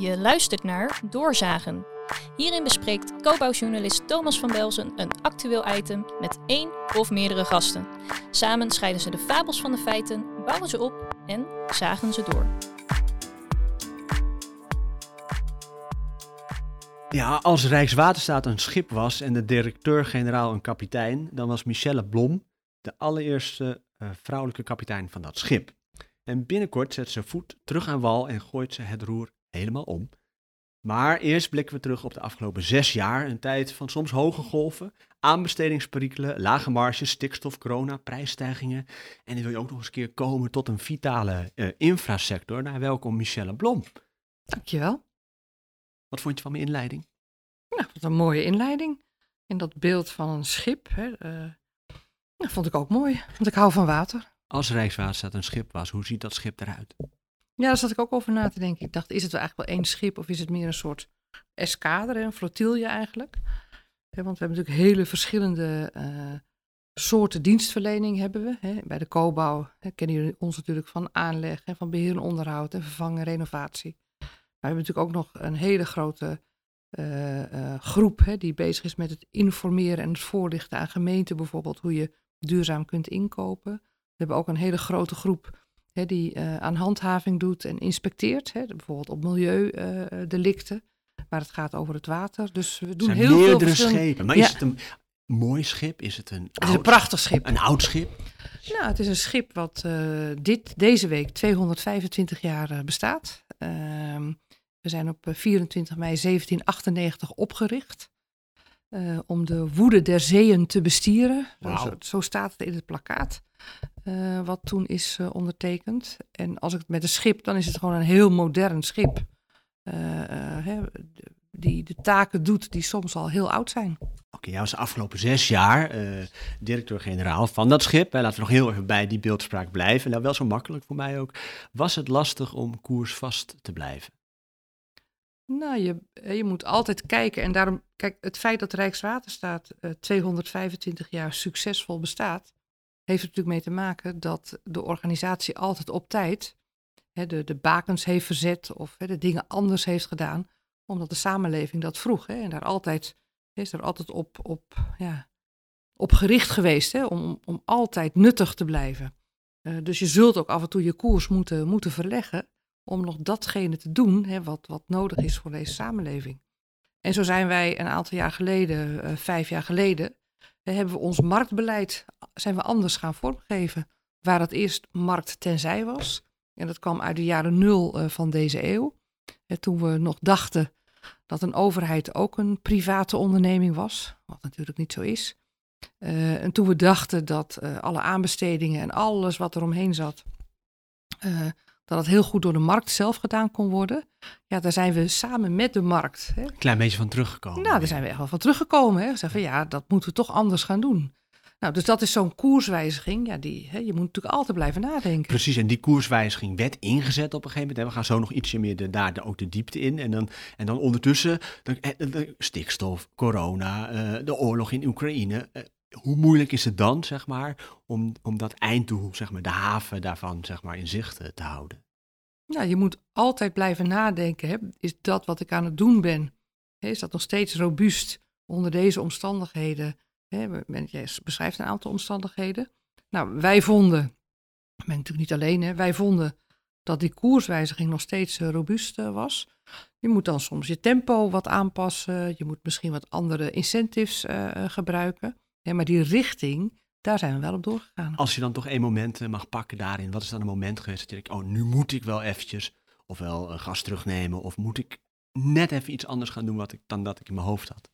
Je luistert naar Doorzagen. Hierin bespreekt co-bouwjournalist Thomas van Belzen een actueel item met één of meerdere gasten. Samen scheiden ze de fabels van de feiten, bouwen ze op en zagen ze door. Ja, als Rijkswaterstaat een schip was en de directeur-generaal een kapitein, dan was Michelle Blom de allereerste uh, vrouwelijke kapitein van dat schip. En binnenkort zet ze voet terug aan wal en gooit ze het roer helemaal om. Maar eerst blikken we terug op de afgelopen zes jaar. Een tijd van soms hoge golven, aanbestedingsperikelen, lage marges, stikstof, corona, prijsstijgingen. En dan wil je ook nog eens een keer komen tot een vitale uh, infrasector. Nou, welkom Michelle Blom. Dankjewel. Wat vond je van mijn inleiding? Nou, wat een mooie inleiding. En dat beeld van een schip, hè, uh, nou, vond ik ook mooi. Want ik hou van water. Als Rijkswaterstaat een schip was, hoe ziet dat schip eruit? Ja, daar zat ik ook over na te denken. Ik dacht, is het wel eigenlijk wel één schip of is het meer een soort escadre, een flotille eigenlijk? want we hebben natuurlijk hele verschillende uh, soorten dienstverlening hebben we. Bij de co kennen jullie ons natuurlijk van aanleg, en van beheer en onderhoud en vervangen renovatie. Maar we hebben natuurlijk ook nog een hele grote uh, uh, groep die bezig is met het informeren en het voorlichten aan gemeenten bijvoorbeeld hoe je duurzaam kunt inkopen. We hebben ook een hele grote groep hè, die uh, aan handhaving doet en inspecteert. Hè, bijvoorbeeld op milieudelicten, waar het gaat over het water. Dus we doen heel veel verschillende... schepen. Maar ja. is het een mooi schip? Is het een Het is een prachtig schip. Een oud schip? Nou, het is een schip wat dit, deze week 225 jaar bestaat. Ehm, we zijn op 24 mei 1798 opgericht. Uh, om de woede der zeeën te bestieren. Wow. Zo, zo, staat het in het plakkaat. Uh, wat toen is uh, ondertekend. En als ik het met een schip, dan is het gewoon een heel modern schip. Hè, die de taken doet die soms al heel oud zijn. Oké, okay, jij was de afgelopen zes jaar directeur-generaal van dat schip. Hè. Laten we nog heel even bij die beeldspraak blijven. Nou, wel zo makkelijk voor mij ook. Was het lastig om koersvast te blijven? Nou, je, je moet altijd kijken. En daarom, kijk, het feit dat Rijkswaterstaat uh, 225 jaar succesvol bestaat, heeft er natuurlijk mee te maken dat de organisatie altijd op tijd hè, de, de bakens heeft verzet of hè, de dingen anders heeft gedaan, omdat de samenleving dat vroeg. Hè, en daar altijd, is er altijd op, op, ja, op gericht geweest, hè, om, om altijd nuttig te blijven. Uh, dus je zult ook af en toe je koers moeten, moeten verleggen om nog datgene te doen hè, wat, wat nodig is voor deze samenleving. En zo zijn wij een aantal jaar geleden, uh, vijf jaar geleden, hebben we ons marktbeleid zijn we anders gaan vormgeven. Waar het eerst markt tenzij was. En dat kwam uit de jaren nul uh, van deze eeuw. toen we nog dachten dat een overheid ook een private onderneming was. Wat natuurlijk niet zo is. en toen we dachten dat alle aanbestedingen en alles wat er omheen zat dat het heel goed door de markt zelf gedaan kon worden. Ja, daar zijn we samen met de markt. Hè. Een klein beetje van teruggekomen. Nou, daar zijn we echt wel van teruggekomen. Hè. Zeggen van ja, dat moeten we toch anders gaan doen. Nou, dus dat is zo'n koerswijziging. Ja, die, hè, je moet natuurlijk altijd blijven nadenken. Precies, en die koerswijziging werd ingezet op een gegeven moment. We gaan zo nog ietsje meer de, daar de, ook de diepte in. En dan, en dan ondertussen de, de stikstof, corona, uh, de oorlog in Oekraïne. Hoe moeilijk is het dan, zeg maar, om, om dat einddoel, zeg maar, de haven daarvan, zeg maar, in zicht te houden? Nou, je moet altijd blijven nadenken. Hè? Is dat wat ik aan het doen ben, is dat nog steeds robuust onder deze omstandigheden? Hè? Jij beschrijft een aantal omstandigheden. Nou, wij vonden, ik ben natuurlijk niet alleen, hè? wij vonden dat die koerswijziging nog steeds uh, robuust uh, was. Je moet dan soms je tempo wat aanpassen. Je moet misschien wat andere incentives gebruiken. Ja, maar die richting, daar zijn we wel op doorgegaan. Als je dan toch één moment mag pakken daarin, wat is dan een moment geweest dat je denkt, oh, nu moet ik wel eventjes ofwel gas terugnemen of moet ik net even iets anders gaan doen wat ik, dan dat ik in mijn hoofd had?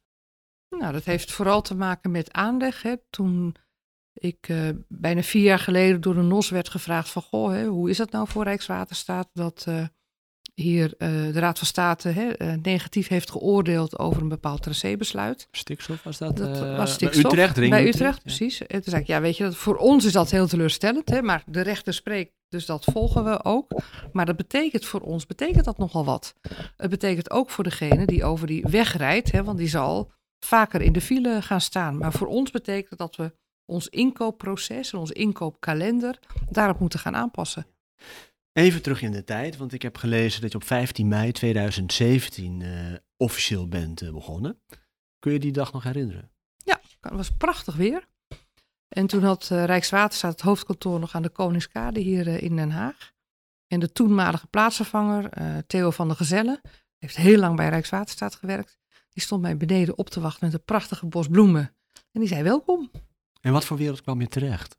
Nou, dat heeft vooral te maken met aanleg. Hè. Toen ik uh, bijna vier jaar geleden door de NOS werd gevraagd van, goh, hè, hoe is dat nou voor Rijkswaterstaat dat uh, hier uh, de Raad van State hè, uh, negatief heeft geoordeeld over een bepaald tracébesluit. Stikstof was dat? dat was stikstof. Bij Utrecht? Bij Utrecht, Utrecht precies. En toen zei ik, ja weet je, dat, voor ons is dat heel teleurstellend, hè, maar de rechter spreekt, dus dat volgen we ook. Maar dat betekent voor ons, betekent dat nogal wat. Het betekent ook voor degene die over die weg rijdt, hè, want die zal vaker in de file gaan staan. Maar voor ons betekent dat we ons inkoopproces en ons inkoopkalender daarop moeten gaan aanpassen. Even terug in de tijd, want ik heb gelezen dat je op 15 mei 2017 uh, officieel bent uh, begonnen. Kun je die dag nog herinneren? Ja, het was prachtig weer. En toen had uh, Rijkswaterstaat het hoofdkantoor nog aan de Koningskade hier in Den Haag. En de toenmalige plaatsvervanger, Theo van der Gezellen, heeft heel lang bij Rijkswaterstaat gewerkt. Die stond mij beneden op te wachten met een prachtige bos bloemen. En die zei welkom. En wat voor wereld kwam je terecht?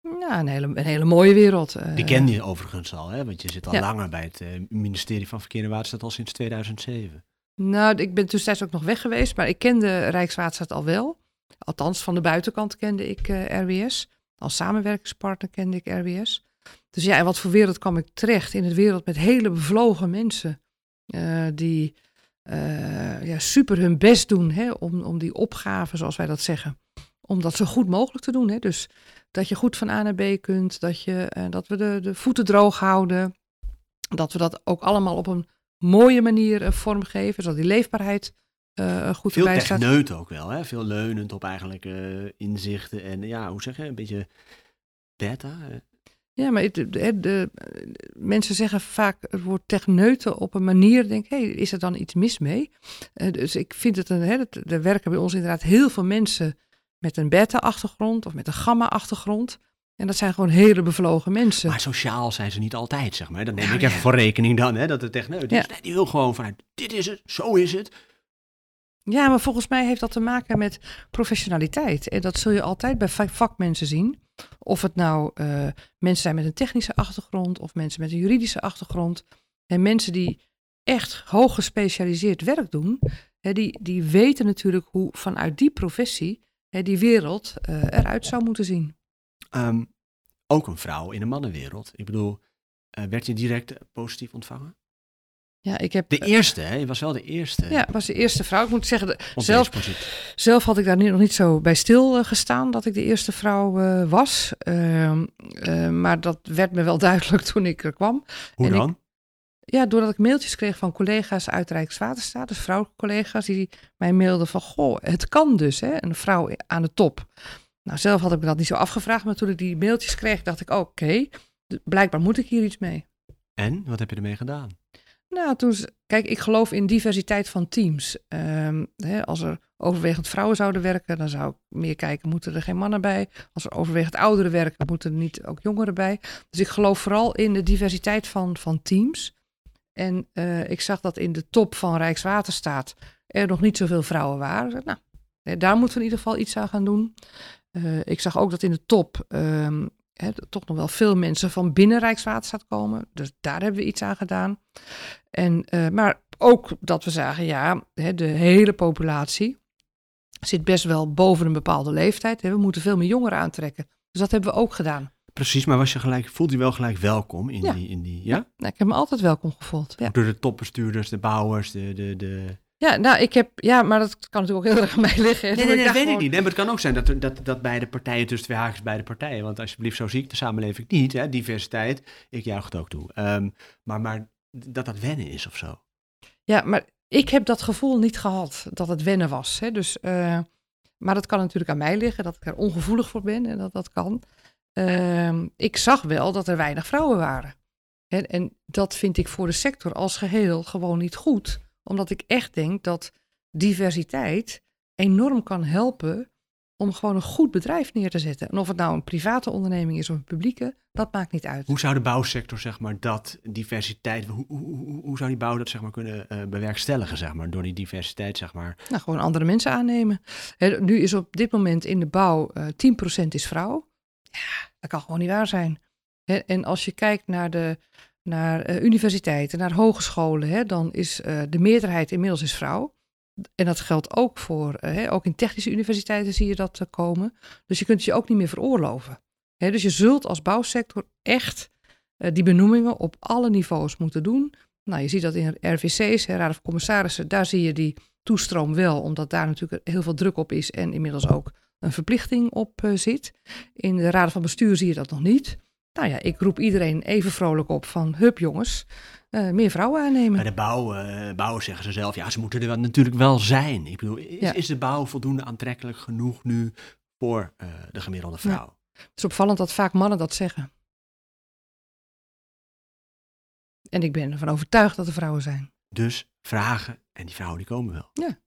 Ja, een hele, een hele mooie wereld. Die kende je overigens al, hè? want je zit al langer bij het ministerie van Verkeer en Waterstaat al sinds 2007. Nou, ik ben tussentijds ook nog weg geweest, maar ik kende Rijkswaterstaat al wel. Althans, van de buitenkant kende ik uh, RWS. Als samenwerkingspartner kende ik RWS. Dus ja, en wat voor wereld kwam ik terecht? In een wereld met hele bevlogen mensen. Uh, die uh, ja, super hun best doen hè, om, om die opgave, zoals wij dat zeggen, om dat zo goed mogelijk te doen. Hè. Dus dat je goed van A naar B kunt, dat, je, uh, dat we de, de voeten droog houden, dat we dat ook allemaal op een mooie manier uh, vormgeven, zodat die leefbaarheid uh, goed Veel erbij staat. techneut ook wel, hè? veel leunend op eigenlijk inzichten en ja, hoe zeg je, een beetje beta. Ja, maar de, de, de, mensen zeggen vaak het woord techneuten op een manier, denk hé, hey, is er dan iets mis mee? Uh, dus ik vind het een, hè, er werken bij ons inderdaad heel veel mensen met een beta-achtergrond of met een gamma-achtergrond. En dat zijn gewoon hele bevlogen mensen. Maar sociaal zijn ze niet altijd, zeg maar. Dat neem ik even voor rekening dan, hè, dat de techneut is. Nee, die wil gewoon vanuit, dit is het, zo is het. Ja, maar volgens mij heeft dat te maken met professionaliteit. En dat zul je altijd bij vakmensen zien. Of het nou uh, mensen zijn met een technische achtergrond of mensen met een juridische achtergrond. En mensen die echt hoog gespecialiseerd werk doen, hè, die, die weten natuurlijk hoe vanuit die professie hè, die wereld uh, eruit zou moeten zien. Um, ook een vrouw in een mannenwereld. Ik bedoel, uh, werd je direct positief ontvangen? Ja, ik heb, de eerste, hè? Je was wel de eerste. Ja, was de eerste vrouw. Ik moet zeggen, de, zelf, zelf had ik daar nog niet zo bij stil uh, gestaan dat ik de eerste vrouw uh, was. Uh, maar dat werd me wel duidelijk toen ik er kwam. Hoe en dan? Ik, ja, doordat ik mailtjes kreeg van collega's uit Rijkswaterstaat, dus vrouwcollega's, die mij mailden van, goh, het kan dus, hè, een vrouw aan de top. Nou, zelf had ik me dat niet zo afgevraagd, maar toen ik die mailtjes kreeg, dacht ik, oké, okay, blijkbaar moet ik hier iets mee. En, wat heb je ermee gedaan? Nou, toen, kijk, ik geloof in diversiteit van teams. Um, hè, als er overwegend vrouwen zouden werken, dan zou ik meer kijken, moeten er geen mannen bij? Als er overwegend ouderen werken, moeten er niet ook jongeren bij? Dus ik geloof vooral in de diversiteit van, van teams. En uh, ik zag dat in de top van Rijkswaterstaat er nog niet zoveel vrouwen waren. Nou, daar moeten we in ieder geval iets aan gaan doen. Uh, ik zag ook dat in de top He, toch nog wel veel mensen van binnen Rijkswaterstaat komen. Dus daar hebben we iets aan gedaan. En, uh, maar ook dat we zagen, ja, de hele populatie zit best wel boven een bepaalde leeftijd. We moeten veel meer jongeren aantrekken. Dus dat hebben we ook gedaan. Precies, maar was je gelijk, voelde je wel gelijk welkom in ja. die, in die, ja? ja ik heb me altijd welkom gevoeld. Ja. Door de topbestuurders, de bouwers, de, de, de... Ja, nou, ik heb, ja, maar dat kan natuurlijk ook heel erg aan mij liggen. Nee, nee, nee dat weet gewoon... ik niet. Nee, maar het kan ook zijn dat, dat, dat beide partijen, tussen twee haakjes beide partijen, want alsjeblieft, zo zie ik de samenleving niet, hè, diversiteit, ik juich het ook toe. Um, maar, maar dat dat wennen is of zo. Ja, maar ik heb dat gevoel niet gehad, dat het wennen was. Hè. Dus, uh, maar dat kan natuurlijk aan mij liggen, dat ik er ongevoelig voor ben en dat dat kan. Uh, ik zag wel dat er weinig vrouwen waren. En, en dat vind ik voor de sector als geheel gewoon niet goed omdat ik echt denk dat diversiteit enorm kan helpen om gewoon een goed bedrijf neer te zetten. En of het nou een private onderneming is of een publieke, dat maakt niet uit. Hoe zou de bouwsector, zeg maar, dat diversiteit, hoe, hoe, hoe, hoe zou die bouw dat, zeg maar, kunnen uh, bewerkstelligen, zeg maar, door die diversiteit, zeg maar? Nou, gewoon andere mensen aannemen. He, nu is op dit moment in de bouw uh, 10% is vrouw. Ja, dat kan gewoon niet waar zijn. En als je kijkt naar de naar uh, universiteiten, naar hogescholen, dan is uh, de meerderheid inmiddels is vrouw. En dat geldt ook voor, hè, ook in technische universiteiten zie je dat komen. Dus je kunt je ook niet meer veroorloven. Dus je zult als bouwsector echt die benoemingen op alle niveaus moeten doen. Nou, je ziet dat in RVC's, hè, Raad van Commissarissen, daar zie je die toestroom wel, omdat daar natuurlijk heel veel druk op is en inmiddels ook een verplichting op zit. In de Raad van Bestuur zie je dat nog niet. Nou ja, ik roep iedereen even vrolijk op van, hup jongens, uh, meer vrouwen aannemen. Bij de bouw, uh, bouw zeggen ze zelf, ja, ze moeten er wel, natuurlijk wel zijn. Ik bedoel, is, ja. is de bouw voldoende aantrekkelijk genoeg nu voor uh, de gemiddelde vrouw? Ja. Het is opvallend dat vaak mannen dat zeggen. En ik ben ervan overtuigd dat er vrouwen zijn. Dus vragen en die vrouwen die komen wel. Ja.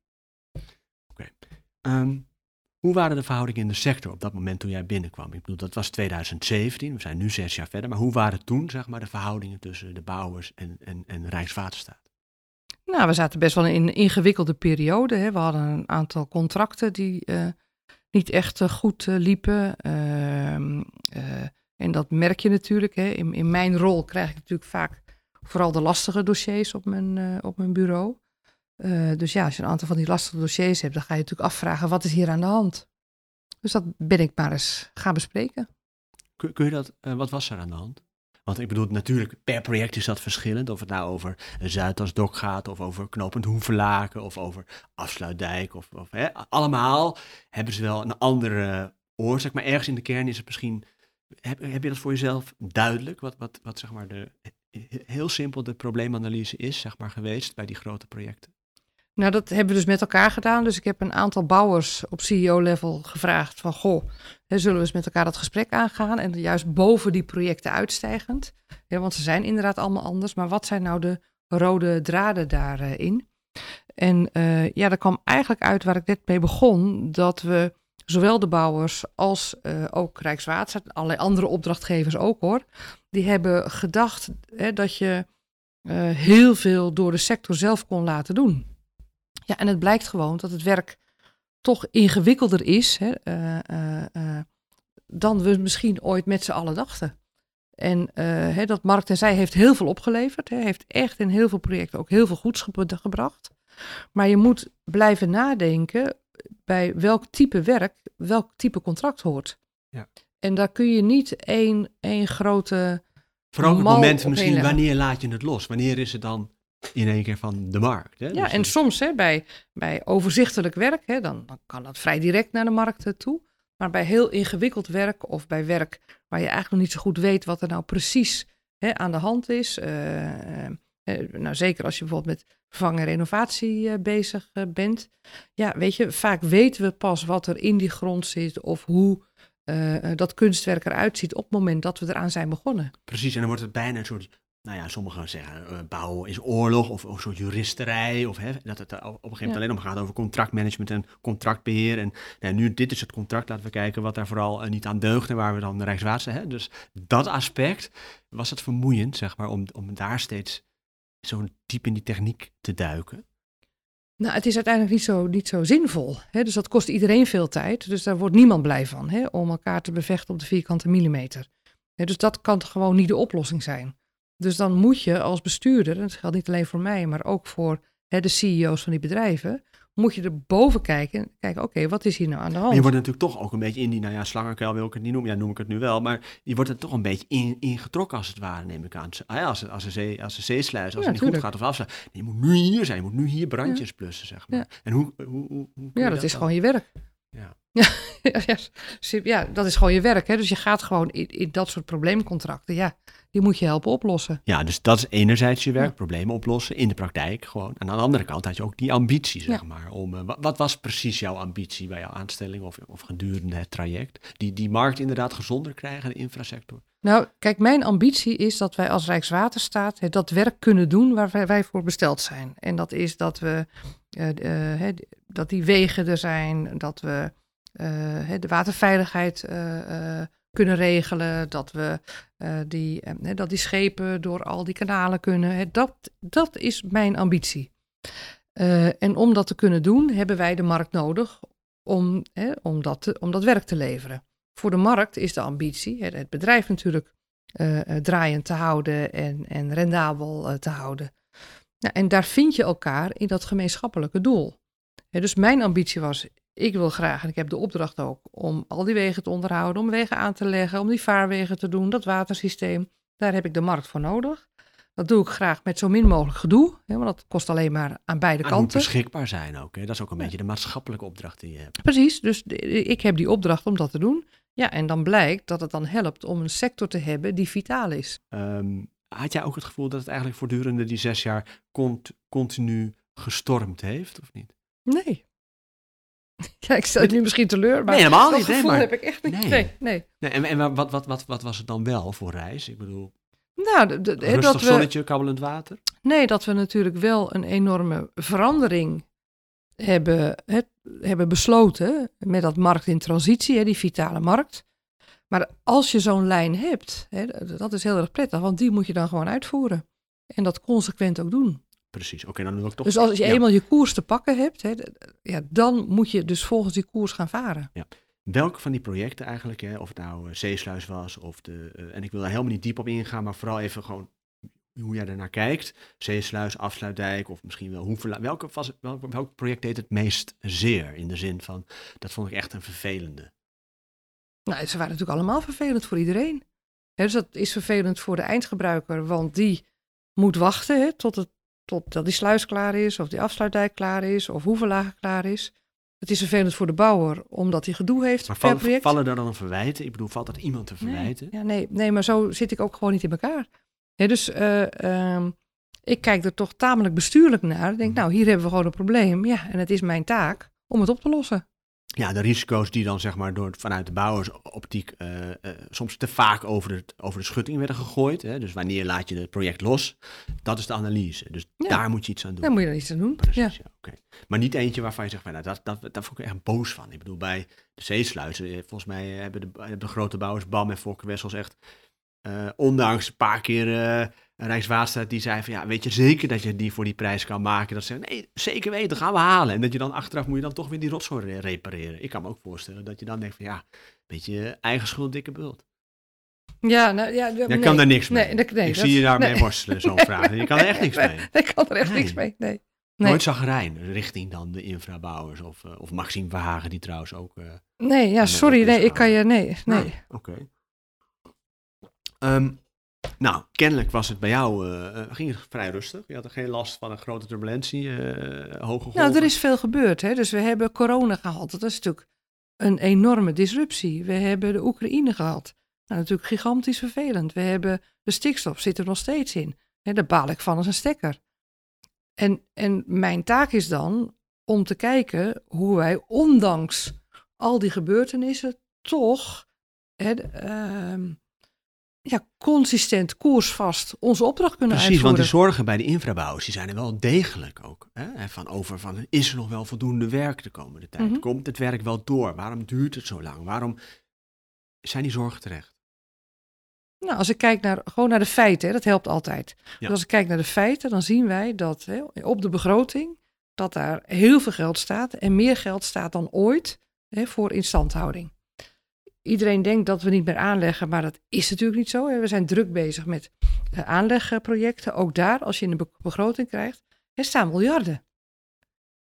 Oké. Ehm, hoe waren de verhoudingen in de sector op dat moment toen jij binnenkwam? Ik bedoel, dat was 2017, we zijn nu zes jaar verder. Maar hoe waren toen, zeg maar, de verhoudingen tussen de bouwers en, en, en Rijkswaterstaat? Nou, we zaten best wel in een ingewikkelde periode. Hè. We hadden een aantal contracten die eh, niet echt eh, goed eh, liepen. Ehm, en dat merk je natuurlijk. Hè. In, in mijn rol krijg ik natuurlijk vaak vooral de lastige dossiers op mijn, op mijn bureau. Dus ja, als je een aantal van die lastige dossiers hebt, dan ga je natuurlijk afvragen, wat is hier aan de hand? Dus dat ben ik maar eens gaan bespreken. Kun, kun je dat, wat was er aan de hand? Want ik bedoel, natuurlijk, per project is dat verschillend. Of het nou over Zuidasdok gaat, of over Knopend Hoevenlaken, of over Afsluitdijk. Of, of hè, allemaal hebben ze wel een andere oorzaak. Maar ergens in de kern is het misschien. Heb, heb je dat voor jezelf duidelijk? Wat, wat, wat zeg maar de, heel simpel de probleemanalyse is, zeg maar, geweest bij die grote projecten? Nou, dat hebben we dus met elkaar gedaan. Dus ik heb een aantal bouwers op CEO-level gevraagd van, goh, hè, zullen we eens met elkaar dat gesprek aangaan? En juist boven die projecten uitstijgend. Ja, want ze zijn inderdaad allemaal anders. Maar wat zijn nou de rode draden daarin? En uh, ja, dat kwam eigenlijk uit waar ik net mee begon, dat we zowel de bouwers als uh, ook Rijkswaterstaat, allerlei andere opdrachtgevers ook hoor, die hebben gedacht hè, dat je uh, heel veel door de sector zelf kon laten doen. Ja, en het blijkt gewoon dat het werk toch ingewikkelder is hè, uh, uh, uh, dan we misschien ooit met z'n allen dachten. En hè, dat Markt en Zij heeft heel veel opgeleverd. Hè, heeft echt in heel veel projecten ook heel veel goeds ge gebracht. Maar je moet blijven nadenken bij welk type werk, welk type contract hoort. Ja. En daar kun je niet één, één grote. Vooral op het moment misschien, wanneer laat je het los? Wanneer is het dan in één keer van de markt. Hè? Ja, dus en soms hè, bij, bij overzichtelijk werk, hè, dan, dan kan dat vrij direct naar de markt eh, toe. Maar bij heel ingewikkeld werk of bij werk waar je eigenlijk nog niet zo goed weet wat er nou precies hè, aan de hand is. Uh, nou, zeker als je bijvoorbeeld met vervang en renovatie uh, bezig bent. Ja, weet je, vaak weten we pas wat er in die grond zit of hoe dat kunstwerk eruit ziet op het moment dat we eraan zijn begonnen. Precies, en dan wordt het bijna een soort nou ja, sommigen zeggen uh, bouw is oorlog of, of een soort juristerij. Of hè, dat het op een gegeven moment alleen om gaat over contractmanagement en contractbeheer. En nou, nu, dit is het contract, laten we kijken wat daar vooral uh, niet aan deugt en waar we dan de Rijkswaterstaat hebben. Dus dat aspect, was het vermoeiend, zeg maar, om, om daar steeds zo diep in die techniek te duiken? Nou, het is uiteindelijk niet zo, niet zo zinvol. Hè? Dus dat kost iedereen veel tijd. Dus daar wordt niemand blij van, hè? om elkaar te bevechten op de vierkante millimeter. Hè, dus dat kan gewoon niet de oplossing zijn. Dus dan moet je als bestuurder, en dat geldt niet alleen voor mij, maar ook voor hè, de CEO's van die bedrijven, moet je er boven kijken en kijken, oké, wat is hier nou aan de hand? Maar je wordt natuurlijk toch ook een beetje in die, nou ja, slangenkuil wil ik het niet noemen, ja, noem ik het nu wel, maar je wordt er toch een beetje in, ingetrokken als het ware, neem ik aan. Ah ja, als, het, als, de zee, als de zeesluis, als het niet goed gaat of afsluit, je moet nu hier zijn, je moet nu hier brandjes ja. blussen, zeg maar. En hoe, hoe, hoe, hoe Ja, dat, dat is dan? gewoon je werk. Ja. Ja, ja, dat is gewoon je werk. Hè? Dus je gaat gewoon in, in dat soort probleemcontracten, ja, die moet je helpen oplossen. Ja, dus dat is enerzijds je werk, ja. problemen oplossen in de praktijk gewoon. En aan de andere kant had je ook die ambitie, zeg ja. maar. Om, uh, wat, was precies jouw ambitie bij jouw aanstelling of, of gedurende het traject? Die, die markt inderdaad gezonder krijgen, de infrasector? Nou, kijk, mijn ambitie is dat wij als Rijkswaterstaat hè, dat werk kunnen doen waar wij, wij, voor besteld zijn. En dat is dat we, uh, uh, dat die wegen er zijn, dat we de waterveiligheid kunnen regelen, dat we die, dat die schepen door al die kanalen kunnen. dat, dat is mijn ambitie. En om dat te kunnen doen, hebben wij de markt nodig om, om, dat, om dat werk te leveren. Voor de markt is de ambitie het bedrijf natuurlijk draaiend te houden en, en rendabel te houden. Nou, en daar vind je elkaar in dat gemeenschappelijke doel. dus mijn ambitie was, ik wil graag, en ik heb de opdracht ook, om al die wegen te onderhouden, om wegen aan te leggen, om die vaarwegen te doen, dat watersysteem. Daar heb ik de markt voor nodig. Dat doe ik graag met zo min mogelijk gedoe, hè, want dat kost alleen maar aan beide en kanten. moet beschikbaar zijn ook. Hè? Dat is ook een ja. beetje de maatschappelijke opdracht die je hebt. Precies, dus ik heb die opdracht om dat te doen. Ja, en dan blijkt dat het dan helpt om een sector te hebben die vitaal is. Um, had jij ook het gevoel dat het eigenlijk voortdurende die zes jaar cont continu gestormd heeft, of niet? Nee, ja, ik stel het nu misschien teleur, maar nee, helemaal dat niet, gevoel nee, maar... heb ik echt niet. Nee, nee. nee. en, en wat, wat, wat, wat was het dan wel voor reis? Ik bedoel... Nou, de- Rustig dat we, zonnetje, kabbelend water? nee, dat we natuurlijk wel een enorme verandering hebben, hebben besloten met dat markt in transitie, die vitale markt. Maar als je zo'n lijn hebt, dat is heel erg prettig, want die moet je dan gewoon uitvoeren. En dat consequent ook doen. Precies, oké, dan wil ik toch... Dus als je Ja. eenmaal je koers te pakken hebt, hè, ja, dan moet je dus volgens die koers gaan varen. Welke van die projecten eigenlijk, hè, of het nou eh, Zeesluis was, of de, eh, en ik wil daar helemaal niet diep op ingaan, maar vooral even gewoon hoe jij ernaar kijkt. Zeesluis, Afsluitdijk, of misschien wel Hoevela. Welke, was, welk, welk project deed het meest zeer? In de zin van, dat vond ik echt een vervelende. Nou, ze waren natuurlijk allemaal vervelend voor iedereen. Dus dat is vervelend voor de eindgebruiker, want die moet wachten hè, tot, het, tot dat die sluis klaar is, of die afsluitdijk klaar is, of hoevelagen klaar is. Het is vervelend voor de bouwer, omdat hij gedoe heeft Maar per val- project. vallen er dan verwijten? Ik bedoel, valt dat iemand te verwijten? Nee, ja, nee, nee, maar zo zit ik ook gewoon niet in elkaar. Dus eh, ehm, ik kijk er toch tamelijk bestuurlijk naar. Ik denk, Mhm. nou, hier hebben we gewoon een probleem. Ja, en het is mijn taak om het op te lossen. Ja, de risico's die dan zeg maar door, vanuit de bouwersoptiek eh, eh, soms te vaak over, het, over de schutting werden gegooid. Hè? Dus wanneer laat je het project los? Dat is de analyse. Dus Ja. daar moet je iets aan doen. Daar moet je dan iets aan doen. Precies, ja. oké. Maar niet eentje waarvan je zegt, nou, dat, dat, daar vond ik echt boos van. Ik bedoel, bij de zeesluizen, eh, volgens mij hebben de, hebben de grote bouwers BAM en Fokker Wessels echt, ondanks een paar keer Rijkswaterstaat die zei van, ja, weet je zeker dat je die voor die prijs kan maken? Dat ze nee, zeker weten, gaan we halen. En dat je dan achteraf moet je dan toch weer die rotzooi re- repareren. Ik kan me ook voorstellen dat je dan denkt van, ja, weet je, eigen schuld, dikke bult. Ja, nou, ja, Jij kan daar niks mee. Nee, dat- nee, ik dat- zie je daarmee nee. worstelen, zo'n vraag. Je kan er echt niks mee. Nee, ik kan er echt Nee. niks mee. Nee. Nee. Nooit zagrijn richting dan de infrabouwers of, eh, of Maxime Verhagen, die trouwens ook... eh, Nee, ja, sorry. Nee, ik kan je. Nee, nee. Ah, Oké. Ehm, nou, kennelijk was het bij jou, eh, ging het vrij rustig. Je had er geen last van een grote turbulentie, eh, hoge golven. Nou, er is veel gebeurd. Hè? Dus we hebben corona gehad. Dat is natuurlijk een enorme disruptie. We hebben de Oekraïne gehad. Nou, natuurlijk gigantisch vervelend. We hebben de stikstof, zit er nog steeds in. Hè, daar baal ik van als een stekker. En, en mijn taak is dan om te kijken hoe wij, ondanks al die gebeurtenissen, toch hè, de, ehm, ja, consistent, koersvast onze opdracht kunnen Precies, want uitvoeren. die zorgen bij de infrabouwers, die zijn er wel degelijk ook. Hè? Van over van, is er nog wel voldoende werk de komende tijd? Mhm. Komt het werk wel door? Waarom duurt het zo lang? Waarom zijn die zorgen terecht? Nou, als ik kijk naar, gewoon naar de feiten, hè, dat helpt altijd. Ja. Dus als ik kijk naar de feiten, dan zien wij dat hè, op de begroting, dat daar heel veel geld staat en meer geld staat dan ooit hè, voor instandhouding. Iedereen denkt dat we niet meer aanleggen, maar dat is natuurlijk niet zo. We zijn druk bezig met eh, aanlegprojecten. Ook daar, als je in de be- begroting krijgt, er staan miljarden.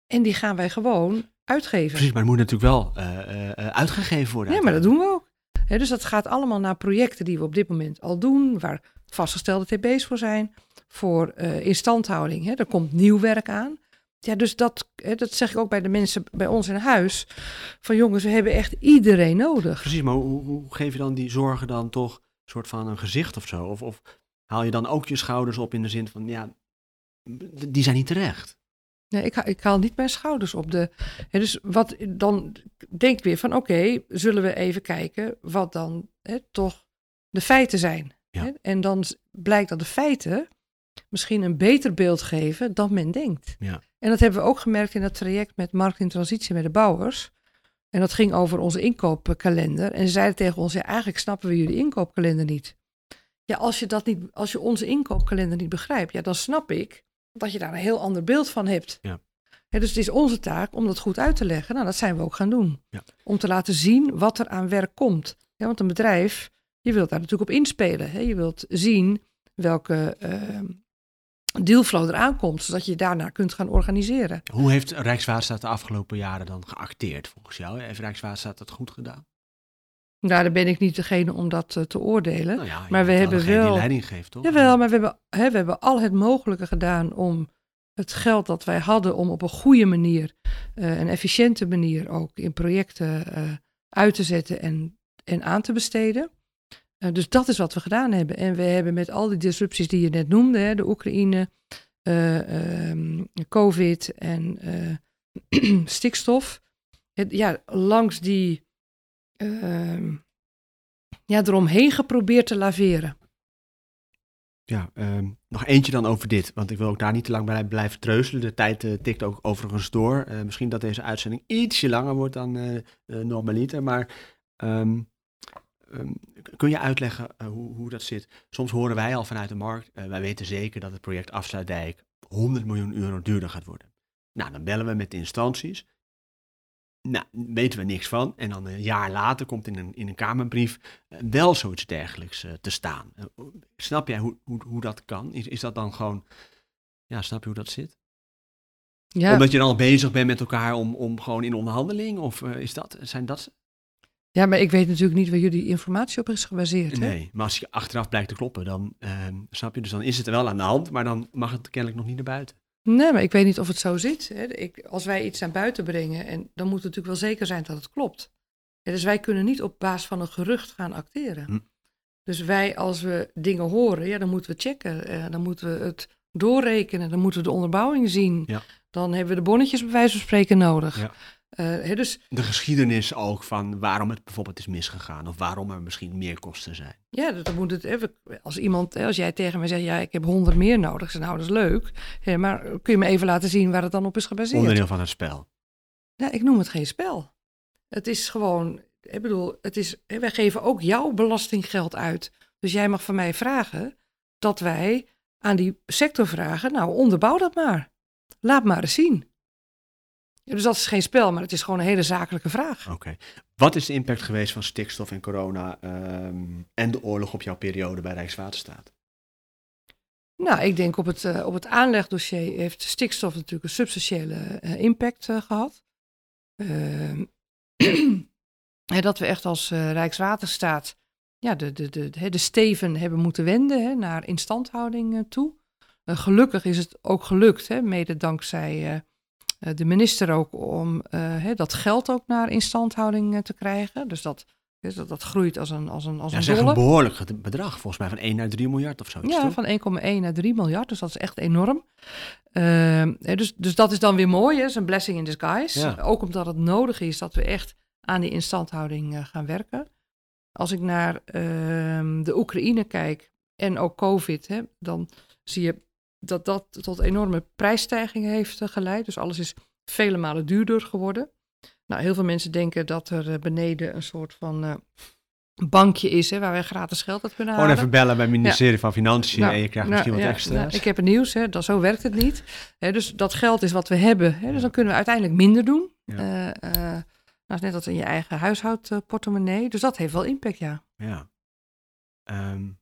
En die gaan wij gewoon uitgeven. Precies, maar het moet natuurlijk wel eh, eh, uitgegeven worden. Ja, maar dat doen we ook. Dus dat gaat allemaal naar projecten die we op dit moment al doen, waar vastgestelde TB's voor zijn, voor eh instandhouding. Hè. Er komt nieuw werk aan. Ja, dus dat, hè, dat zeg ik ook bij de mensen bij ons in huis. Van jongens, we hebben echt iedereen nodig. Precies, maar hoe, hoe geef je dan die zorgen dan toch een soort van een gezicht of zo? Of, of haal je dan ook je schouders op in de zin van, ja, die zijn niet terecht. Nee, ik, ik haal niet mijn schouders op de. Hè, dus wat dan denk ik weer van oké, zullen we even kijken wat dan hè, toch de feiten zijn. Ja. En dan blijkt dat de feiten misschien een beter beeld geven dan men denkt. Ja. En dat hebben we ook gemerkt in dat traject met markt in transitie met de bouwers. En dat ging over onze inkoopkalender. En ze zeiden tegen ons, ja, eigenlijk snappen we jullie inkoopkalender niet. Ja, als je, dat niet, als je onze inkoopkalender niet begrijpt, ja, dan snap ik dat je daar een heel ander beeld van hebt. Ja. Dus het is onze taak om dat goed uit te leggen. Nou, dat zijn we ook gaan doen. Ja. Om te laten zien wat er aan werk komt. Ja, want een bedrijf, je wilt daar natuurlijk op inspelen. Hè? Je wilt zien welke ehm dealflow er aankomt, zodat je daarna kunt gaan organiseren. Hoe heeft Rijkswaterstaat de afgelopen jaren dan geacteerd volgens jou? Heeft Rijkswaterstaat dat goed gedaan? Nou, daar ben ik niet degene om dat eh, te oordelen. Nou ja, Maar we hebben wel- die leiding geeft, toch? Jawel, maar we hebben, hè, we hebben al het mogelijke gedaan om het geld dat wij hadden om op een goede manier, eh, een efficiënte manier ook in projecten eh, uit te zetten en, en aan te besteden. Eh, dus dat is wat we gedaan hebben. En we hebben met al die disrupties die je net noemde, hè, de Oekraïne, eh, ehm, COVID en eh, stikstof, ja, langs die ehm, ja, eromheen geprobeerd te laveren. Ja, ehm, nog eentje dan over dit, want ik wil ook daar niet te lang bij blijven treuzelen. De tijd tikt ook overigens door. Misschien dat deze uitzending ietsje langer wordt dan uh, normaliter, maar um, kun je uitleggen hoe, hoe, dat zit? Soms horen wij al vanuit de markt, wij weten zeker dat het project Afsluitdijk 100 miljoen euro duurder gaat worden. Nou, dan bellen we met de instanties. Nou, weten we niks van. En dan een jaar later komt in een, in een Kamerbrief uh, wel zoiets dergelijks te staan. Snap jij hoe, hoe, hoe dat kan? Is, is dat dan gewoon, ja, snap je hoe dat zit? Ja. Omdat je dan al bezig bent met elkaar om, om gewoon in onderhandeling? Of is dat, zijn dat... Ja, maar ik weet natuurlijk niet waar jullie informatie op is gebaseerd. Nee, hè? maar als je achteraf blijkt te kloppen, dan ehm, snap je. Dus dan is het er wel aan de hand, maar dan mag het kennelijk nog niet naar buiten. Nee, maar ik weet niet of het zo zit. Hè. Ik, als wij iets naar buiten brengen, en dan moet het natuurlijk wel zeker zijn dat het klopt. Ja, dus wij kunnen niet op basis van een gerucht gaan acteren. Hm. Dus wij, als we dingen horen, ja, dan moeten we checken. Eh, dan moeten we het doorrekenen. Dan moeten we de onderbouwing zien. Ja. Dan hebben we de bonnetjes bij wijze van spreken nodig. Ja. Uh, dus, de geschiedenis ook van waarom het bijvoorbeeld is misgegaan of waarom er misschien meer kosten zijn. Ja, dan moet het even, als iemand, als jij tegen mij zegt, ja, ik heb honderd meer nodig, nou, dat is leuk. Maar kun je me even laten zien waar het dan op is gebaseerd? Onderdeel van het spel. Ja, ik noem het geen spel. Het is gewoon, ik bedoel, het is, wij geven ook jouw belastinggeld uit. Dus jij mag van mij vragen dat wij aan die sector vragen, nou, onderbouw dat maar. Laat maar eens zien dus dat is geen spel, maar het is gewoon een hele zakelijke vraag. Oké. Wat is de impact geweest van stikstof en corona ehm, en de oorlog op jouw periode bij Rijkswaterstaat? Nou, ik denk op het, uh, op het aanlegdossier heeft stikstof natuurlijk een substantiële uh, impact uh, gehad. Ehm, dat we echt als Rijkswaterstaat ja, de, de, de, de steven hebben moeten wenden hè, naar instandhouding toe. gelukkig is het ook gelukt, hè, mede dankzij eh, de minister ook om uh, dat geld ook naar instandhouding uh, te krijgen. Dus dat, dat, dat groeit als een als een als ja, een dolle. een behoorlijk bedrag, volgens mij van 1 naar 3 miljard of zo. Ja, toch? van 1,1 naar 3 miljard, dus dat is echt enorm. Uh, dus, dus dat is dan weer mooi, hè? is een blessing in disguise. Ja. Ook omdat het nodig is dat we echt aan die instandhouding gaan werken. Als ik naar ehm, de Oekraïne kijk en ook COVID, hè, dan zie je dat dat tot enorme prijsstijgingen heeft eh, geleid. Dus alles is vele malen duurder geworden. Nou, heel veel mensen denken dat er eh, beneden een soort van uh, bankje is hè, waar wij gratis geld uit kunnen halen. Gewoon even bellen bij het ministerie van Financiën nou, en je krijgt misschien nou, wat extra. Nou, ik heb het nieuws, hè, dat, zo werkt het niet. Hè, dus dat geld is wat we hebben. Hè, dus dan kunnen we uiteindelijk minder doen. Ja. nou, net als in je eigen huishoudportemonnee. Dus dat heeft wel impact, ja. Ja. Um,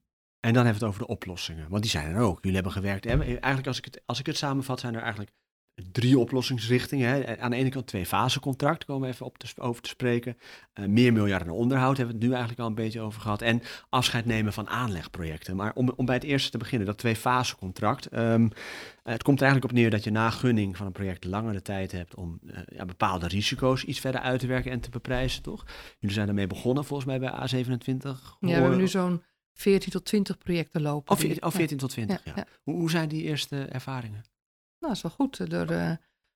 en dan hebben we het over de oplossingen, want die zijn er ook. Jullie hebben gewerkt. Eigenlijk, als ik, het, als ik het samenvat, zijn er eigenlijk drie oplossingsrichtingen. Hè. Aan de ene kant twee fase contract, komen we even op te, over te spreken. Uh, meer miljarden onderhoud hebben we het nu eigenlijk al een beetje over gehad. En afscheid nemen van aanlegprojecten. Maar om, om bij het eerste te beginnen, dat twee fase contract. Um, het komt er eigenlijk op neer dat je na gunning van een project langer de tijd hebt om uh, ja, bepaalde risico's iets verder uit te werken en te beprijzen, toch? Jullie zijn daarmee begonnen volgens mij bij A27. Ja, we hebben nu zo'n 14 tot 20 projecten lopen. Oh, 14, oh, 14 tot 20, ja. Hoe, hoe, zijn die eerste ervaringen? Nou, is wel goed. Door, uh,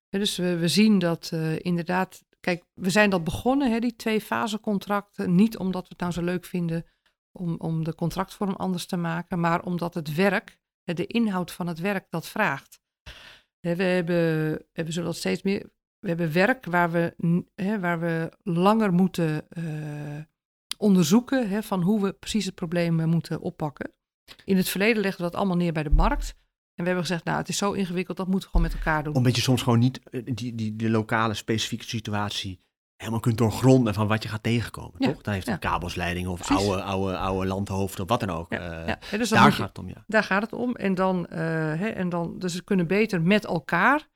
dus we, we, zien dat uh, inderdaad... Kijk, we zijn dat begonnen, hè, die twee fase contracten. Niet omdat we het nou zo leuk vinden om, om de contractvorm anders te maken, maar omdat het werk, de inhoud van het werk, dat vraagt. We hebben, we zullen dat steeds meer... We hebben werk waar we, hè, waar we langer moeten... Uh, onderzoeken hè, van hoe we precies het probleem eh, moeten oppakken. In het verleden legden we dat allemaal neer bij de markt. En we hebben gezegd, nou, het is zo ingewikkeld, dat moeten we gewoon met elkaar doen. Omdat je soms gewoon niet eh, die, die, die lokale specifieke situatie helemaal kunt doorgronden van wat je gaat tegenkomen, ja, toch? Dan heeft een kabelsleiding of oude, oude, oude landhoofd of wat dan ook. Ja, uh, dus daar gaat het om, ja. Daar gaat het om. En dan, uh, hè, en dan dus we kunnen beter met elkaar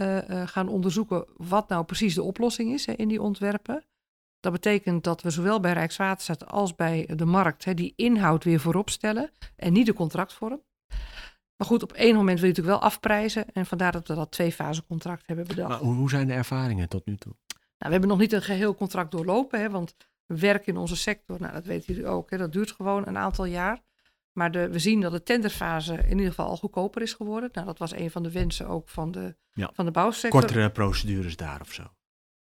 uh, gaan onderzoeken wat nou precies de oplossing is hè, in die ontwerpen. Dat betekent dat we zowel bij Rijkswaterstaat als bij de markt hè, die inhoud weer voorop stellen en niet de contractvorm. Maar goed, op één moment wil je natuurlijk wel afprijzen en vandaar dat we dat twee fase contract hebben bedacht. Maar hoe zijn de ervaringen tot nu toe? Nou, we hebben nog niet een geheel contract doorlopen, hè, want werk in onze sector, nou, dat weten jullie ook, hè, dat duurt gewoon een aantal jaar. Maar de, we zien dat de tenderfase in ieder geval al goedkoper is geworden. Nou, dat was een van de wensen ook van de, van de bouwsector. Kortere procedures daar of zo?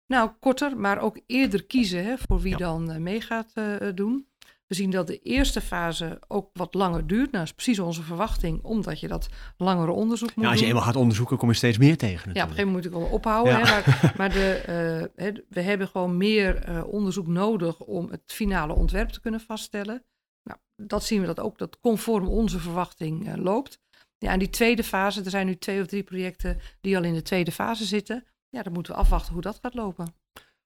Nou, korter, maar ook eerder kiezen hè, voor wie dan uh, mee gaat uh, doen. We zien dat de eerste fase ook wat langer duurt. Nou, dat is precies onze verwachting, omdat je dat langere onderzoek moet Ja, als je eenmaal gaat onderzoeken, kom je steeds meer tegen Ja, op een gegeven moment moet ik wel ophouden. Ja. Hè, maar maar de, eh, hè, we hebben gewoon meer eh, onderzoek nodig om het finale ontwerp te kunnen vaststellen. Nou, dat zien we dat ook dat conform onze verwachting eh, loopt. Ja, en die tweede fase, er zijn nu twee of drie projecten die al in de tweede fase zitten. Ja, dan moeten we afwachten hoe dat gaat lopen.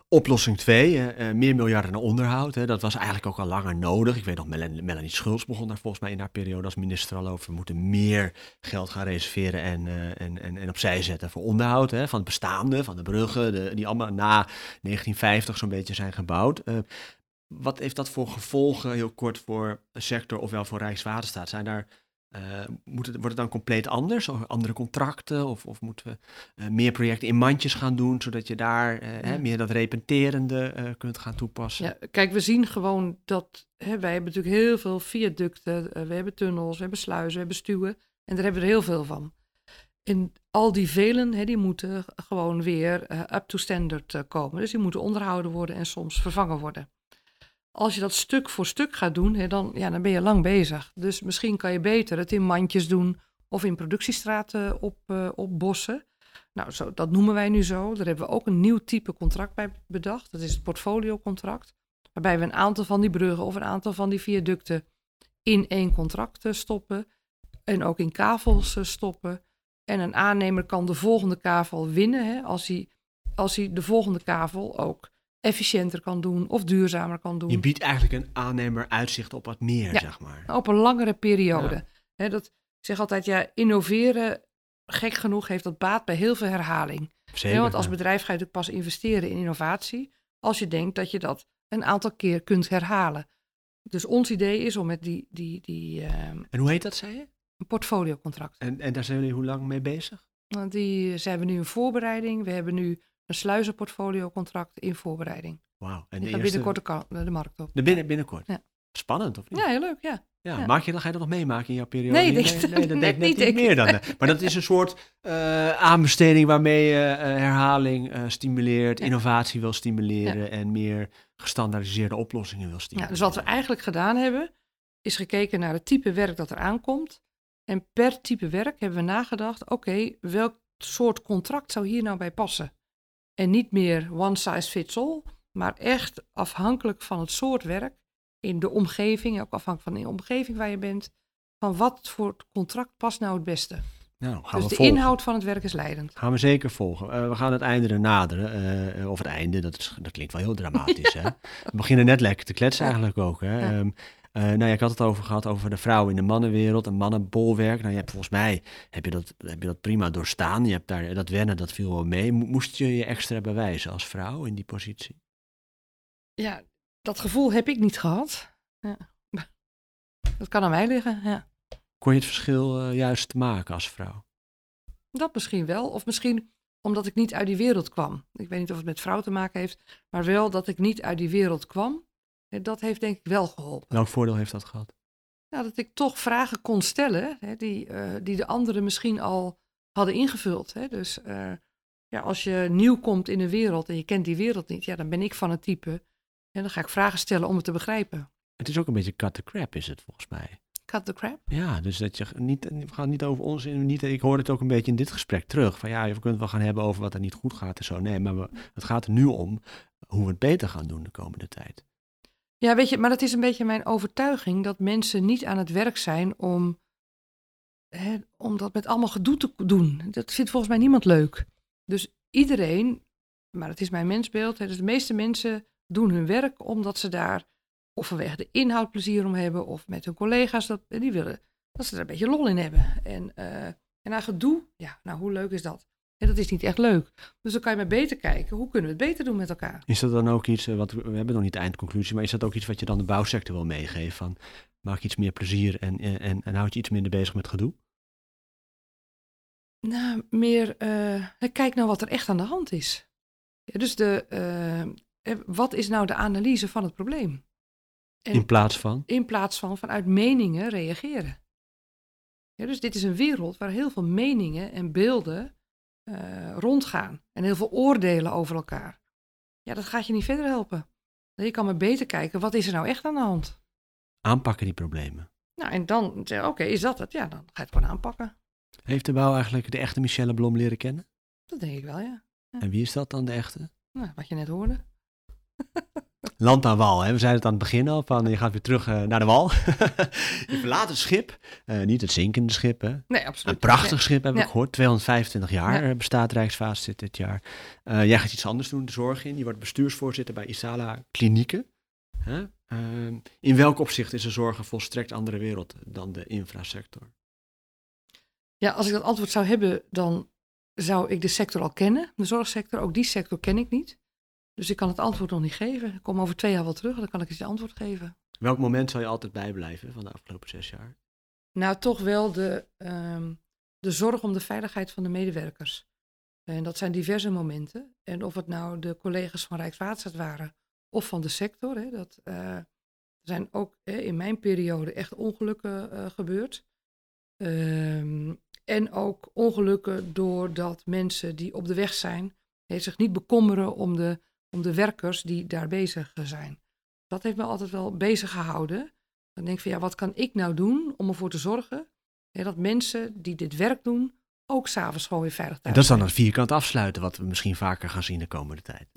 Oplossing 2, meer miljarden naar onderhoud. Hè, dat was eigenlijk ook al langer nodig. Ik weet nog, Melanie, Schulz begon daar volgens mij in haar periode als minister al over. We moeten meer geld gaan reserveren en, eh, en, en, en opzij zetten voor onderhoud. Hè, van het bestaande, van de bruggen, die allemaal na 1950 zo'n beetje zijn gebouwd. Eh, wat heeft dat voor gevolgen, heel kort, voor de sector, ofwel voor Rijkswaterstaat? Zijn daar, eh, moet het, wordt het dan compleet anders? Of andere contracten? Of, of moeten we eh, meer projecten in mandjes gaan doen, zodat je daar eh, hè, meer dat repenterende kunt gaan toepassen? Ja, kijk, we zien gewoon dat hè, wij hebben natuurlijk heel veel viaducten, we hebben tunnels, we hebben sluizen, we hebben stuwen en daar hebben we er heel veel van. En al die velen, hè, die moeten gewoon weer up to standard komen. Dus die moeten onderhouden worden en soms vervangen worden. Als je dat stuk voor stuk gaat doen, hè, dan, ja, dan ben je lang bezig. Dus misschien kan je beter het in mandjes doen of in productiestraten op, eh, opbossen. Nou, zo, dat noemen wij nu zo. Daar hebben we ook een nieuw type contract bij bedacht. Dat is het portfoliocontract. Waarbij we een aantal van die bruggen of een aantal van die viaducten in één contract eh, stoppen. En ook in kavels eh, stoppen. En een aannemer kan de volgende kavel winnen hè, als, hij, als hij de volgende kavel ook efficiënter kan doen of duurzamer kan doen. Je biedt eigenlijk een aannemer uitzicht op wat meer, Ja. zeg maar. Op een langere periode. Dat, ik zeg altijd, ja, innoveren, gek genoeg, heeft dat baat bij heel veel herhaling. Zeker. Want als bedrijf ga je natuurlijk pas investeren in innovatie als je denkt dat je dat een aantal keer kunt herhalen. Dus ons idee is om met die, die, die ehm, En hoe heet dat, zei je? een portfoliocontract. En, en daar zijn jullie hoe lang mee bezig? Want die zijn we nu in voorbereiding. We hebben nu een sluizenportfoliocontract in voorbereiding. Wauw. En de, eerste, binnenkort de, markt op. de binnen, binnenkort? Ja. Spannend, of niet? Ja, heel leuk, ja. Ja, Ja. Maak je, ga je dat nog meemaken in jouw periode? Nee, nee, nee, dat denk ik niet, meer dan. eh. Maar dat is een soort eh, aanbesteding waarmee je eh, herhaling stimuleert, Ja. innovatie wil stimuleren en meer gestandaardiseerde oplossingen wil ja. stimuleren. Dus wat we eigenlijk gedaan hebben, is gekeken naar het type werk dat er aankomt. En per type werk hebben we nagedacht, oké, welk soort contract zou hier nou bij passen? En niet meer one size fits all, maar echt afhankelijk van het soort werk in de omgeving, ook afhankelijk van de omgeving waar je bent, van wat voor contract past nou het beste. Nou, gaan dus we de volgen. inhoud van het werk is leidend. Gaan we zeker volgen. Eh, we gaan het einde er naderen. eh, of het einde, dat, is, dat klinkt wel heel dramatisch. Hè? We beginnen net lekker te kletsen Ja. eigenlijk ook. Hè? Ja. Ehm, eh, nou ja, ik had het over gehad over de vrouwen in de mannenwereld, een mannenbolwerk. Nou, je hebt volgens mij heb je dat, heb je dat prima doorstaan. Je hebt daar dat wennen, dat viel wel mee. Mo- Moest je je extra bewijzen als vrouw in die positie? Ja, dat gevoel heb ik niet gehad. Ja. Dat kan aan mij liggen, ja. Kon je het verschil eh, juist maken als vrouw? Dat misschien wel. Of misschien omdat ik niet uit die wereld kwam. Ik weet niet of het met vrouw te maken heeft, maar wel dat ik niet uit die wereld kwam. Eh, Dat heeft denk ik wel geholpen. Welk voordeel heeft dat gehad? Nou, dat ik toch vragen kon stellen hè, die, eh, die de anderen misschien al hadden ingevuld. Hè. Dus eh, ja, als je nieuw komt in een wereld en je kent die wereld niet, ja, dan ben ik van het type. En dan ga ik vragen stellen om het te begrijpen. Het is ook een beetje cut the crap, is het volgens mij. Cut the crap. Ja, dus dat je niet, we gaan niet over ons, niet, ik hoor het ook een beetje in dit gesprek terug. Van ja, we kunnen het wel gaan hebben over wat er niet goed gaat en zo. Nee, maar we, het gaat er nu om hoe we het beter gaan doen de komende tijd. Ja, weet je, maar dat is een beetje mijn overtuiging dat mensen niet aan het werk zijn om, hè, om dat met allemaal gedoe te doen. Dat vindt volgens mij niemand leuk. Dus iedereen, maar het is mijn mensbeeld, hè, dus de meeste mensen doen hun werk omdat ze daar of vanwege de inhoud plezier om hebben of met hun collega's dat die willen dat ze er een beetje lol in hebben. En, eh en aan gedoe, ja, nou hoe leuk is dat? En dat is niet echt leuk. Dus dan kan je maar beter kijken, hoe kunnen we het beter doen met elkaar? Is dat dan ook iets, eh, wat we hebben nog niet de eindconclusie, maar is dat ook iets wat je dan de bouwsector wil meegeven? Van maak iets meer plezier en, en, en, houd je iets minder bezig met gedoe? Nou, meer eh, kijk nou wat er echt aan de hand is. Ja, dus de, eh, eh, wat is nou de analyse van het probleem? En In plaats van? in plaats van vanuit meningen reageren. Ja, dus dit is een wereld waar heel veel meningen en beelden eh, rondgaan. En heel veel oordelen over elkaar. Ja, dat gaat je niet verder helpen. Je kan maar beter kijken, wat is er nou echt aan de hand? aanpakken, die problemen. Nou, en dan zeg oké, is dat het? Ja, dan ga je het gewoon aanpakken. Heeft de bouw eigenlijk de echte Michelle Blom leren kennen? Dat denk ik wel, ja. Ja. En wie is dat dan, de echte? Nou, wat je net hoorde. Land aan wal, hè? we zeiden het aan het begin al, van je gaat weer terug eh, naar de wal. je verlaat het schip, eh, niet het zinkende schip, hè? Nee, absoluut. Een prachtig schip heb ik Ja. gehoord, 225 jaar Ja. bestaat Rijksvaartzit dit jaar. Eh, jij gaat iets anders doen, de zorg in. Je wordt bestuursvoorzitter bij Isala Klinieken. In welk opzicht is de zorg een volstrekt andere wereld dan de infrasector? Ja, als ik dat antwoord zou hebben, dan zou ik de sector al kennen, de zorgsector. Ook die sector ken ik niet. Dus ik kan het antwoord nog niet geven. Ik kom over twee jaar wel terug, dan kan ik eens je antwoord geven. Welk moment zal je altijd bijblijven van de afgelopen zes jaar? Nou, toch wel de, ehm, de zorg om de veiligheid van de medewerkers. En dat zijn diverse momenten. En of het nou de collega's van Rijkswaterstaat waren of van de sector. Hè, dat, eh, er zijn ook hè, in mijn periode echt ongelukken eh, gebeurd. Ehm, en ook ongelukken doordat mensen die op de weg zijn, zich niet bekommeren om de, om de werkers die daar bezig zijn. Dat heeft me altijd wel bezig gehouden. Dan denk ik van ja, wat kan ik nou doen om ervoor te zorgen hè, dat mensen die dit werk doen, ook s'avonds gewoon weer veilig En thuis dat is dan een vierkant afsluiten, wat we misschien vaker gaan zien de komende tijd.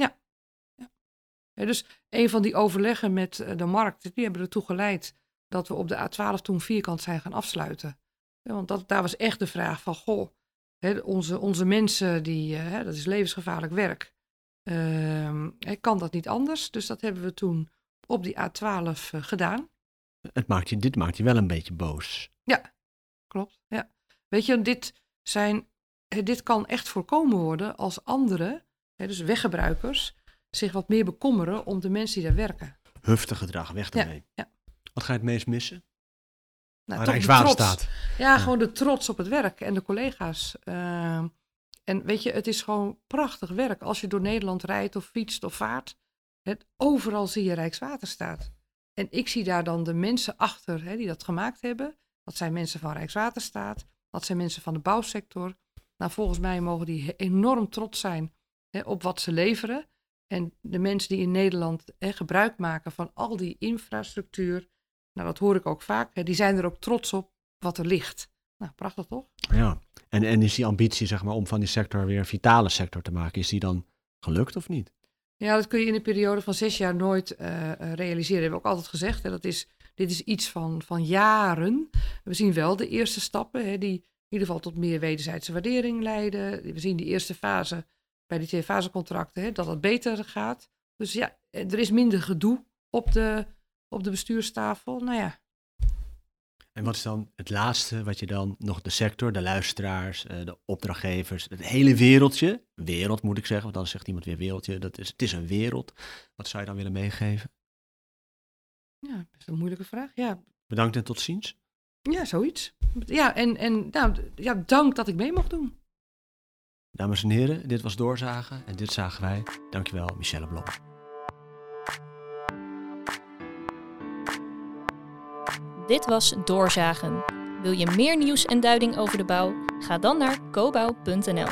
Hè, dus een van die overleggen met eh, de markt, die hebben ertoe geleid dat we op de A12 toen vierkant zijn gaan afsluiten. Ja, want dat, daar was echt de vraag van, goh, hè, onze, onze mensen, die, eh, hè, dat is levensgevaarlijk werk. Ehm, hè, kan dat niet anders? Dus dat hebben we toen op die A12 eh, gedaan. Het maakt je, dit maakt je wel een beetje boos. Klopt, ja. Weet je, dit, zijn, dit kan echt voorkomen worden als anderen, hè, dus weggebruikers, zich wat meer bekommeren om de mensen die daar werken. Huftig gedrag, weg Ja, ermee. ja. Wat ga je het meest missen? Nou, Rijkswaterstaat. trots. Ja, gewoon de trots op het werk en de collega's. Ehm, en weet je, het is gewoon prachtig werk. Als je door Nederland rijdt of fietst of vaart, het, overal zie je Rijkswaterstaat. En ik zie daar dan de mensen achter hè, die dat gemaakt hebben. Dat zijn mensen van Rijkswaterstaat, dat zijn mensen van de bouwsector. Nou, volgens mij mogen die enorm trots zijn hè, op wat ze leveren. En de mensen die in Nederland hè, gebruik maken van al die infrastructuur, nou, dat hoor ik ook vaak. Die zijn er ook trots op wat er ligt. Nou, prachtig toch? Ja. En, en is die ambitie zeg maar, om van die sector weer een vitale sector te maken, is die dan gelukt of niet? Ja, dat kun je in een periode van zes jaar nooit eh, eh, realiseren. hebben we ook altijd gezegd. Hè, dat is, dit is iets van, van jaren. We zien wel de eerste stappen hè, die in ieder geval tot meer wederzijdse waardering leiden. We zien die eerste fase bij die twee fasecontracten hè, dat het beter gaat. Dus ja, er is minder gedoe op de, op de bestuurstafel. Nou ja, En wat is dan het laatste wat je dan nog de sector, de luisteraars, eh, de opdrachtgevers, het hele wereldje, wereld moet ik zeggen, want dan zegt iemand weer wereldje, dat is, het is een wereld. Wat zou je dan willen meegeven? ja, best een moeilijke vraag. Ja, Bedankt en tot ziens. ja zoiets. Ja, en, en nou, ja, dank dat ik mee mocht doen. Dames en heren, dit was Doorzagen en dit zagen wij. Dankjewel, Michelle Blom. Dit was Doorzagen. Wil je meer nieuws en duiding over de bouw? Ga dan naar cobouw.nl.